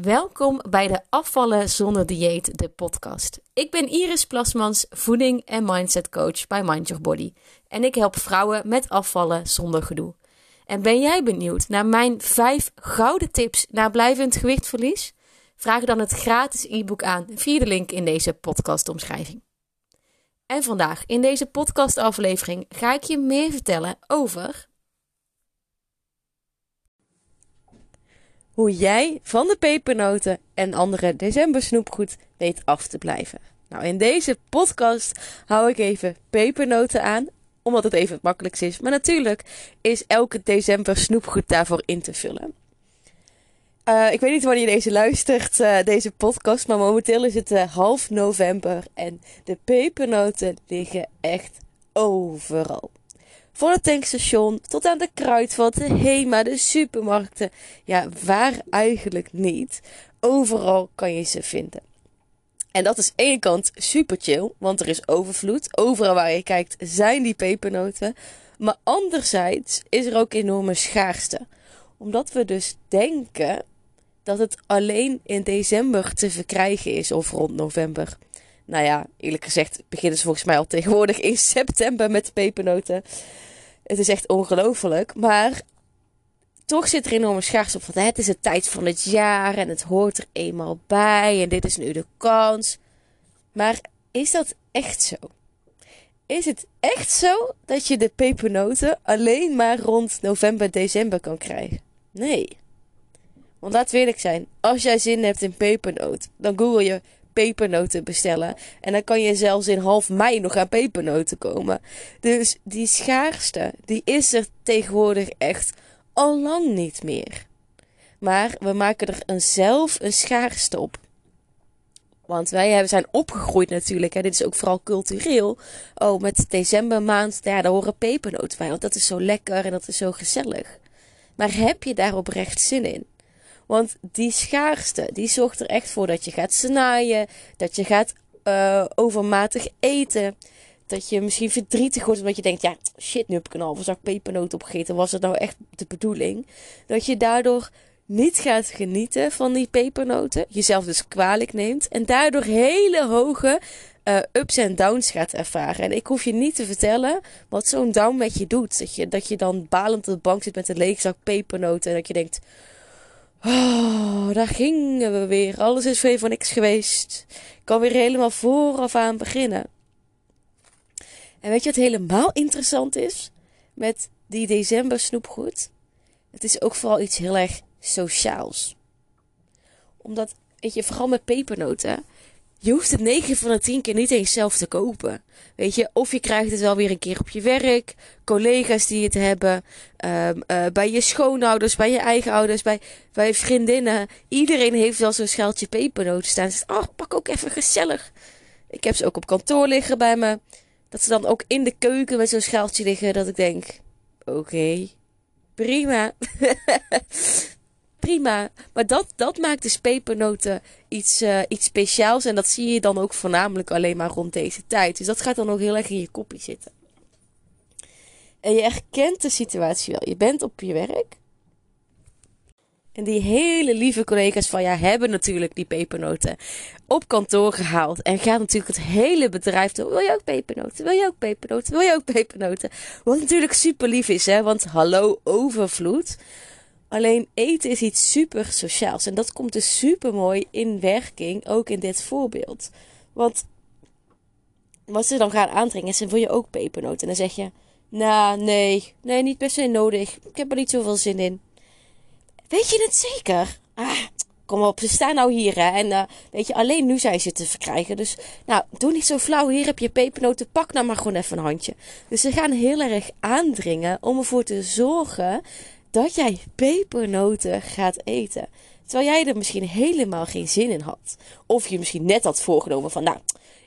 Welkom bij de Afvallen zonder dieet, de podcast. Ik ben Iris Plasmans, voeding en mindset coach bij Mind Your Body. En ik help vrouwen met afvallen zonder gedoe. En ben jij benieuwd naar mijn 5 gouden tips naar blijvend gewichtverlies? Vraag dan het gratis e-book aan via de link in deze podcastomschrijving. En vandaag in deze podcastaflevering ga ik je meer vertellen over hoe jij van de pepernoten en andere december snoepgoed weet af te blijven. Nou, in deze podcast hou ik even pepernoten aan, omdat het even het makkelijkst is. Maar natuurlijk is elke december snoepgoed daarvoor in te vullen. Uh, ik weet niet wanneer je deze luistert, uh, deze podcast, maar momenteel is het uh, half november en de pepernoten liggen echt overal. Van het tankstation tot aan de kruidvat, de HEMA, de supermarkten. Ja, waar eigenlijk niet. Overal kan je ze vinden. En dat is één kant super chill, want er is overvloed. Overal waar je kijkt zijn die pepernoten. Maar anderzijds is er ook enorme schaarste. Omdat we dus denken dat het alleen in december te verkrijgen is of rond november. Nou ja, eerlijk gezegd beginnen ze volgens mij al tegenwoordig in september met pepernoten. Het is echt ongelooflijk. Maar toch zit er enorme schaars op. Want het is de tijd van het jaar en het hoort er eenmaal bij. En dit is nu de kans. Maar is dat echt zo? Is het echt zo dat je de pepernoten alleen maar rond november, december kan krijgen? Nee. Want laat eerlijk zijn, als jij zin hebt in pepernoot, dan google je pepernoten bestellen. En dan kan je zelfs in half mei nog aan pepernoten komen. Dus die schaarste, die is er tegenwoordig echt al lang niet meer. Maar we maken er een zelf een schaarste op. Want wij zijn opgegroeid natuurlijk. Hè. Dit is ook vooral cultureel. Oh, met decembermaand, ja, daar horen pepernoten bij. Want dat is zo lekker en dat is zo gezellig. Maar heb je daar oprecht zin in? Want die schaarste, die zorgt er echt voor dat je gaat snaaien, dat je gaat uh, overmatig eten. Dat je misschien verdrietig wordt omdat je denkt, ja, shit, nu heb ik een halve zak pepernoten opgegeten. Was het nou echt de bedoeling? Dat je daardoor niet gaat genieten van die pepernoten. Jezelf dus kwalijk neemt. En daardoor hele hoge uh, ups en downs gaat ervaren. En ik hoef je niet te vertellen wat zo'n down met je doet. Dat je, dat je dan balend op de bank zit met een lege zak pepernoten. En dat je denkt, Oh, daar gingen we weer. Alles is weer voor niks geweest. Ik kan weer helemaal vooraf aan beginnen. En weet je wat helemaal interessant is met die december snoepgoed? Het is ook vooral iets heel erg sociaals. Omdat, weet je, vooral met pepernoten je hoeft het 9 van de 10 keer niet eens zelf te kopen. Weet je, of je krijgt het wel weer een keer op je werk, collega's die het hebben, um, uh, bij je schoonouders, bij je eigen ouders, bij, bij vriendinnen. Iedereen heeft wel zo'n schaaltje pepernoten staan. Zegt, oh, pak ook even gezellig. Ik heb ze ook op kantoor liggen bij me. Dat ze dan ook in de keuken met zo'n schaaltje liggen. Dat ik denk, oké, prima. prima. Maar dat, dat maakt dus pepernoten iets, uh, iets speciaals. En dat zie je dan ook voornamelijk alleen maar rond deze tijd. Dus dat gaat dan ook heel erg in je kopje zitten. En je herkent de situatie wel. Je bent op je werk. En die hele lieve collega's van jou hebben natuurlijk die pepernoten op kantoor gehaald. En gaat natuurlijk het hele bedrijf door. Wil je ook pepernoten? Wil je ook pepernoten? Wil je ook pepernoten? Wat natuurlijk super lief is, hè? Want hallo, overvloed. Alleen eten is iets super sociaals. En dat komt dus super mooi in werking, ook in dit voorbeeld. Want wat ze dan gaan aandringen is: wil je ook pepernoten? En dan zeg je: Nou, nee, nee, niet per se nodig. Ik heb er niet zoveel zin in. Weet je het zeker? Ah, kom op, ze staan nou hier hè. En uh, weet je, alleen nu zijn ze te verkrijgen. Dus nou, doe niet zo flauw. Hier heb je pepernoten. Pak nou maar gewoon even een handje. Dus ze gaan heel erg aandringen om ervoor te zorgen dat jij pepernoten gaat eten. Terwijl jij er misschien helemaal geen zin in had. Of je misschien net had voorgenomen van, nou,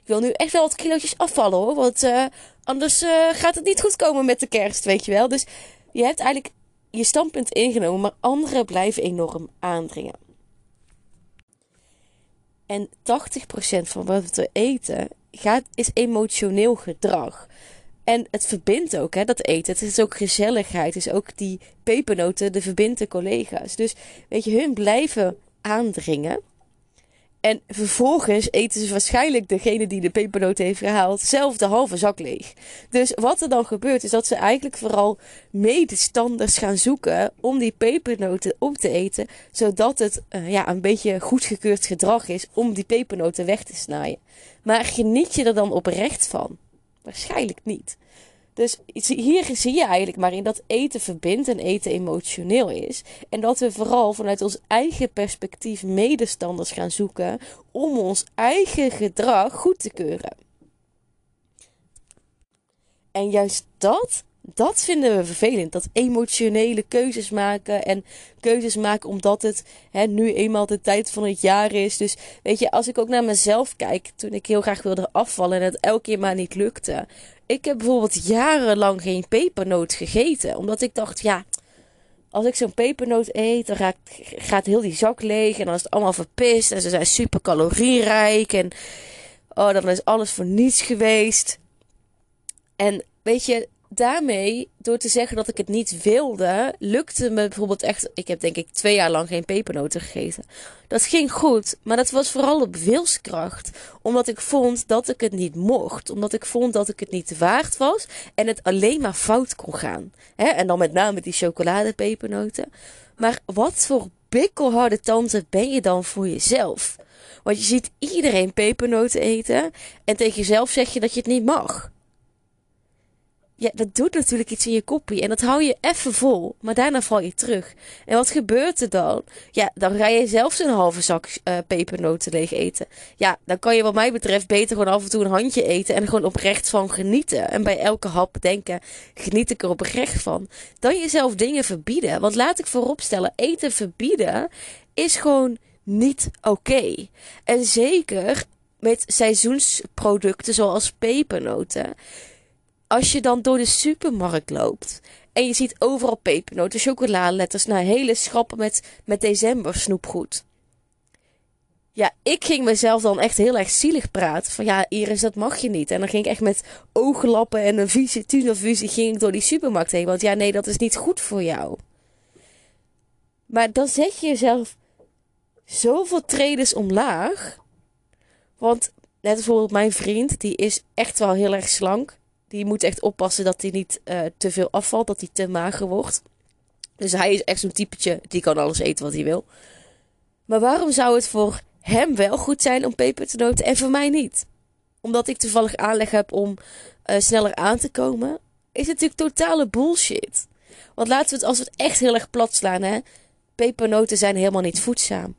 ik wil nu echt wel wat kilootjes afvallen hoor. Want uh, anders uh, gaat het niet goed komen met de kerst, weet je wel. Dus je hebt eigenlijk je standpunt ingenomen, maar anderen blijven enorm aandringen. En 80% van wat we eten gaat, is emotioneel gedrag. En het verbindt ook, hè, dat eten. Het is ook gezelligheid. Het is ook die pepernoten, de collega's. Dus weet je, hun blijven aandringen. En vervolgens eten ze waarschijnlijk degene die de pepernoten heeft gehaald zelf de halve zak leeg. Dus wat er dan gebeurt is dat ze eigenlijk vooral medestanders gaan zoeken om die pepernoten op te eten. Zodat het uh, ja, een beetje goedgekeurd gedrag is om die pepernoten weg te snijden. Maar geniet je er dan oprecht van? Waarschijnlijk niet. Dus hier zie je eigenlijk maar in dat eten verbindt en eten emotioneel is. En dat we vooral vanuit ons eigen perspectief medestanders gaan zoeken om ons eigen gedrag goed te keuren. En juist dat, dat vinden we vervelend. Dat emotionele keuzes maken. En keuzes maken omdat het hè, nu eenmaal de tijd van het jaar is. Dus weet je, als ik ook naar mezelf kijk. Toen ik heel graag wilde afvallen en het elke keer maar niet lukte. Ik heb bijvoorbeeld jarenlang geen pepernoot gegeten. Omdat ik dacht, ja, als ik zo'n pepernoot eet, dan gaat, heel die zak leeg. En dan is het allemaal verpist. En ze zijn super calorierijk. En oh, dan is alles voor niets geweest. En weet je, daarmee, door te zeggen dat ik het niet wilde, lukte me bijvoorbeeld echt. Ik heb denk ik twee jaar lang geen pepernoten gegeten. Dat ging goed, maar dat was vooral op wilskracht. Omdat ik vond dat ik het niet mocht. Omdat ik vond dat ik het niet waard was en het alleen maar fout kon gaan. En dan met name die chocoladepepernoten. Maar wat voor bikkelharde tante ben je dan voor jezelf? Want je ziet iedereen pepernoten eten en tegen jezelf zeg je dat je het niet mag ja, dat doet natuurlijk iets in je koppie. En dat hou je even vol. Maar daarna val je terug. En wat gebeurt er dan? Ja, dan ga je zelfs een halve zak uh, pepernoten leeg eten. Ja, dan kan je wat mij betreft beter gewoon af en toe een handje eten. En gewoon oprecht van genieten. En bij elke hap denken, geniet ik er oprecht van. Dan jezelf dingen verbieden. Want laat ik vooropstellen, eten verbieden is gewoon niet oké. En zeker met seizoensproducten zoals pepernoten als je dan door de supermarkt loopt en je ziet overal pepernoten, chocoladeletters, nou hele schappen met, met december snoepgoed. Ja, ik ging mezelf dan echt heel erg zielig praten. Van ja, Iris, dat mag je niet. En dan ging ik echt met ooglappen en een visie, ging ik door die supermarkt heen. Want ja, nee, dat is niet goed voor jou. Maar dan zet je jezelf zoveel tredes omlaag. Want net bijvoorbeeld mijn vriend, die is echt wel heel erg slank. Die moet echt oppassen dat hij niet uh, te veel afvalt, dat hij te mager wordt. Dus hij is echt zo'n typetje, die kan alles eten wat hij wil. Maar waarom zou het voor hem wel goed zijn om peper te noten en voor mij niet? Omdat ik toevallig aanleg heb om uh, sneller aan te komen, is het natuurlijk totale bullshit. Want laten we het, als we het echt heel erg plat slaan, hè. Pepernoten zijn helemaal niet voedzaam.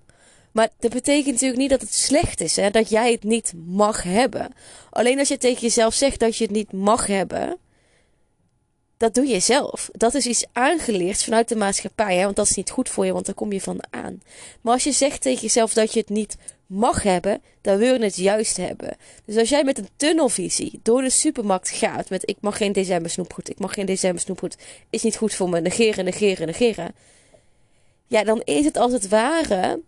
Maar dat betekent natuurlijk niet dat het slecht is, hè? dat jij het niet mag hebben. Alleen als je tegen jezelf zegt dat je het niet mag hebben, dat doe je zelf. Dat is iets aangeleerd vanuit de maatschappij, hè? want dat is niet goed voor je, want daar kom je van aan. Maar als je zegt tegen jezelf dat je het niet mag hebben, dan wil je het juist hebben. Dus als jij met een tunnelvisie door de supermarkt gaat met ik mag geen december snoepgoed, ik mag geen december snoepgoed, is niet goed voor me, negeren, negeren, negeren. Ja, dan is het als het ware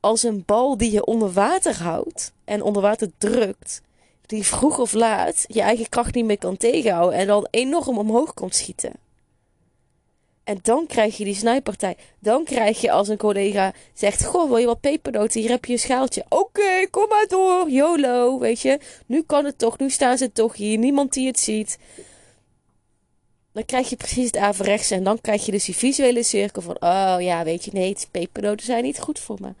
als een bal die je onder water houdt en onder water drukt, die vroeg of laat je eigen kracht niet meer kan tegenhouden en dan enorm omhoog komt schieten. En dan krijg je die snijpartij. Dan krijg je als een collega zegt: Goh, wil je wat pepernoten? Hier heb je een schaaltje. Oké, kom maar door. YOLO. Weet je, nu kan het toch. Nu staan ze toch hier. Niemand die het ziet. Dan krijg je precies het averechts. En dan krijg je dus die visuele cirkel van: Oh ja, weet je, nee, pepernoten zijn niet goed voor me.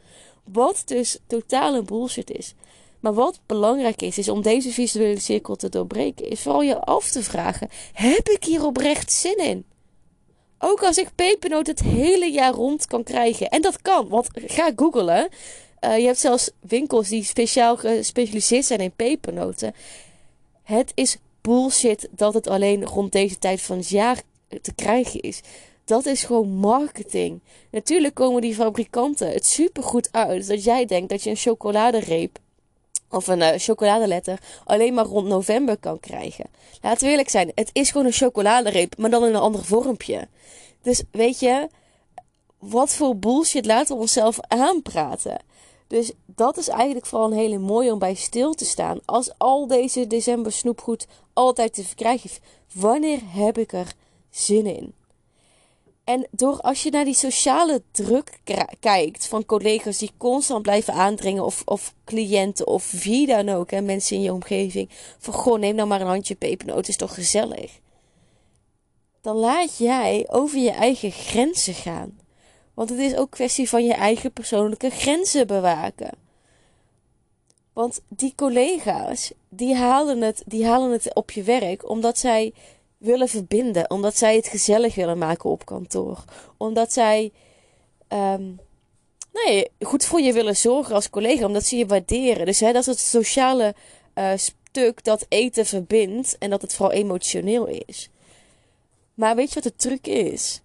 Wat dus totale bullshit is. Maar wat belangrijk is, is om deze visuele cirkel te doorbreken, is vooral je af te vragen: heb ik hier oprecht zin in? Ook als ik pepernoot het hele jaar rond kan krijgen. En dat kan, want ga googlen. Uh, je hebt zelfs winkels die speciaal gespecialiseerd zijn in pepernoten. Het is bullshit dat het alleen rond deze tijd van het jaar te krijgen is. Dat is gewoon marketing. Natuurlijk komen die fabrikanten het supergoed uit dat jij denkt dat je een chocoladereep of een uh, chocoladeletter alleen maar rond november kan krijgen. Laten we eerlijk zijn, het is gewoon een chocoladereep, maar dan in een ander vormpje. Dus weet je, wat voor bullshit laten we onszelf aanpraten? Dus dat is eigenlijk vooral een hele mooie om bij stil te staan. Als al deze december snoepgoed altijd te verkrijgen is, wanneer heb ik er zin in? En door als je naar die sociale druk kijkt van collega's die constant blijven aandringen, of, of cliënten of wie dan ook, en mensen in je omgeving, van goh, neem nou maar een handje pepernoot, is toch gezellig. Dan laat jij over je eigen grenzen gaan. Want het is ook kwestie van je eigen persoonlijke grenzen bewaken. Want die collega's, die halen het, die halen het op je werk omdat zij willen verbinden. Omdat zij het gezellig willen maken op kantoor. Omdat zij um, nee, goed voor je willen zorgen als collega. Omdat ze je waarderen. Dus hè, dat is het sociale uh, stuk dat eten verbindt. En dat het vooral emotioneel is. Maar weet je wat de truc is?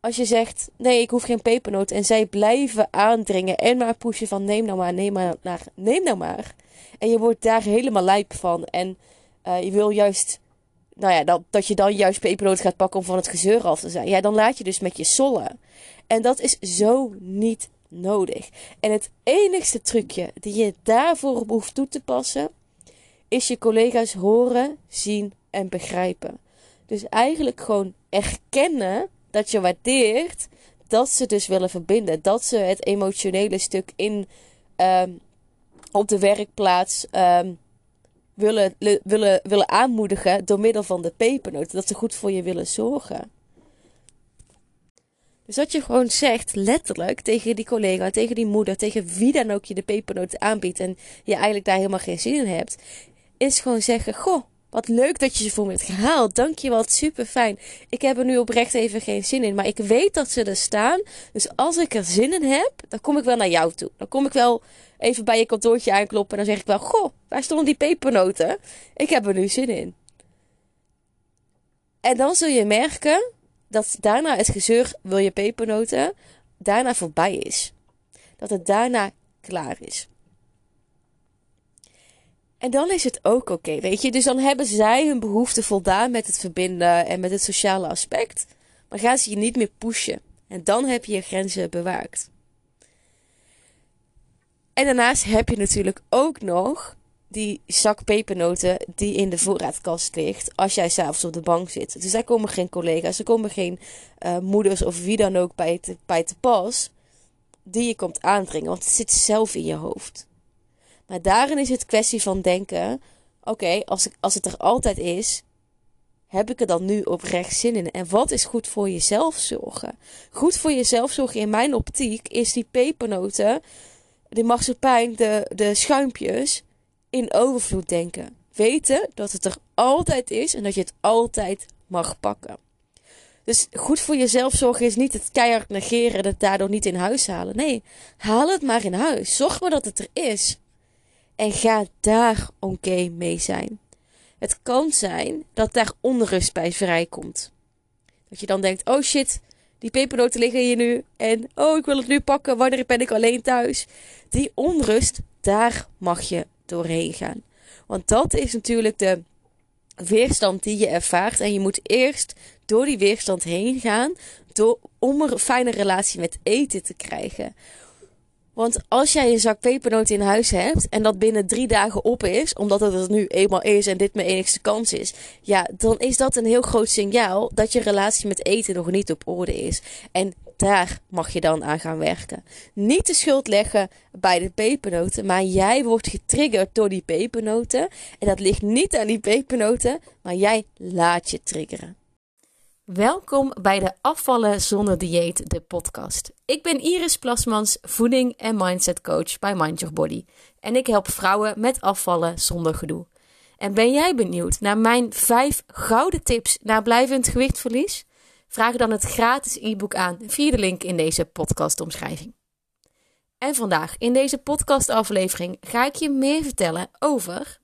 Als je zegt, nee, ik hoef geen pepernoot. En zij blijven aandringen en maar pushen van neem nou maar, neem maar, neem nou maar. En je wordt daar helemaal lijp van. En uh, je wil juist nou ja, dat, dat je dan juist pepernoot gaat pakken om van het gezeur af te zijn. Ja, dan laat je dus met je sollen. En dat is zo niet nodig. En het enigste trucje die je daarvoor hoeft toe te passen, is je collega's horen, zien en begrijpen. Dus eigenlijk gewoon erkennen dat je waardeert dat ze dus willen verbinden. Dat ze het emotionele stuk in um, op de werkplaats um, willen, willen, willen aanmoedigen door middel van de pepernoten. Dat ze goed voor je willen zorgen. Dus dat je gewoon zegt, letterlijk, tegen die collega, tegen die moeder, tegen wie dan ook je de pepernoten aanbiedt en je eigenlijk daar helemaal geen zin in hebt, is gewoon zeggen, goh, wat leuk dat je ze voor me hebt gehaald. Dank je wel, super fijn. Ik heb er nu oprecht even geen zin in, maar ik weet dat ze er staan. Dus als ik er zin in heb, dan kom ik wel naar jou toe. Dan kom ik wel even bij je kantoortje aankloppen en dan zeg ik wel: Goh, waar stonden die pepernoten? Ik heb er nu zin in. En dan zul je merken dat daarna het gezeur wil je pepernoten daarna voorbij is. Dat het daarna klaar is. En dan is het ook oké, weet je. Dus dan hebben zij hun behoefte voldaan met het verbinden en met het sociale aspect. Maar gaan ze je niet meer pushen. En dan heb je je grenzen bewaakt. En daarnaast heb je natuurlijk ook nog die zak pepernoten die in de voorraadkast ligt als jij s'avonds op de bank zit. Dus daar komen geen collega's, er komen geen uh, moeders of wie dan ook bij bij te pas die je komt aandringen, want het zit zelf in je hoofd. Maar daarin is het kwestie van denken: oké, als, als het er altijd is, heb ik er dan nu oprecht zin in? En wat is goed voor jezelf zorgen? Goed voor jezelf zorgen in mijn optiek is die pepernoten de marsepein, de, de schuimpjes, in overvloed denken. Weten dat het er altijd is en dat je het altijd mag pakken. Dus goed voor jezelf zorgen is niet het keihard negeren en het daardoor niet in huis halen. Nee, haal het maar in huis. Zorg maar dat het er is. En ga daar oké mee zijn. Het kan zijn dat daar onrust bij vrijkomt. Dat je dan denkt: oh shit, die pepernoten liggen hier nu. En oh, ik wil het nu pakken. Wanneer ben ik alleen thuis? Die onrust, daar mag je doorheen gaan. Want dat is natuurlijk de weerstand die je ervaart. En je moet eerst door die weerstand heen gaan. Door, om een fijne relatie met eten te krijgen. Want als jij een zak pepernoten in huis hebt en dat binnen drie dagen op is, omdat het er nu eenmaal is en dit mijn enigste kans is, ja, dan is dat een heel groot signaal dat je relatie met eten nog niet op orde is. En daar mag je dan aan gaan werken. Niet de schuld leggen bij de pepernoten, maar jij wordt getriggerd door die pepernoten. En dat ligt niet aan die pepernoten, maar jij laat je triggeren. Welkom bij de Afvallen zonder dieet, de podcast. Ik ben Iris Plasmans, voeding en mindset coach bij Mind Your Body. En ik help vrouwen met afvallen zonder gedoe. En ben jij benieuwd naar mijn 5 gouden tips naar blijvend gewichtverlies? Vraag dan het gratis e-book aan via de link in deze podcastomschrijving. En vandaag in deze podcastaflevering ga ik je meer vertellen over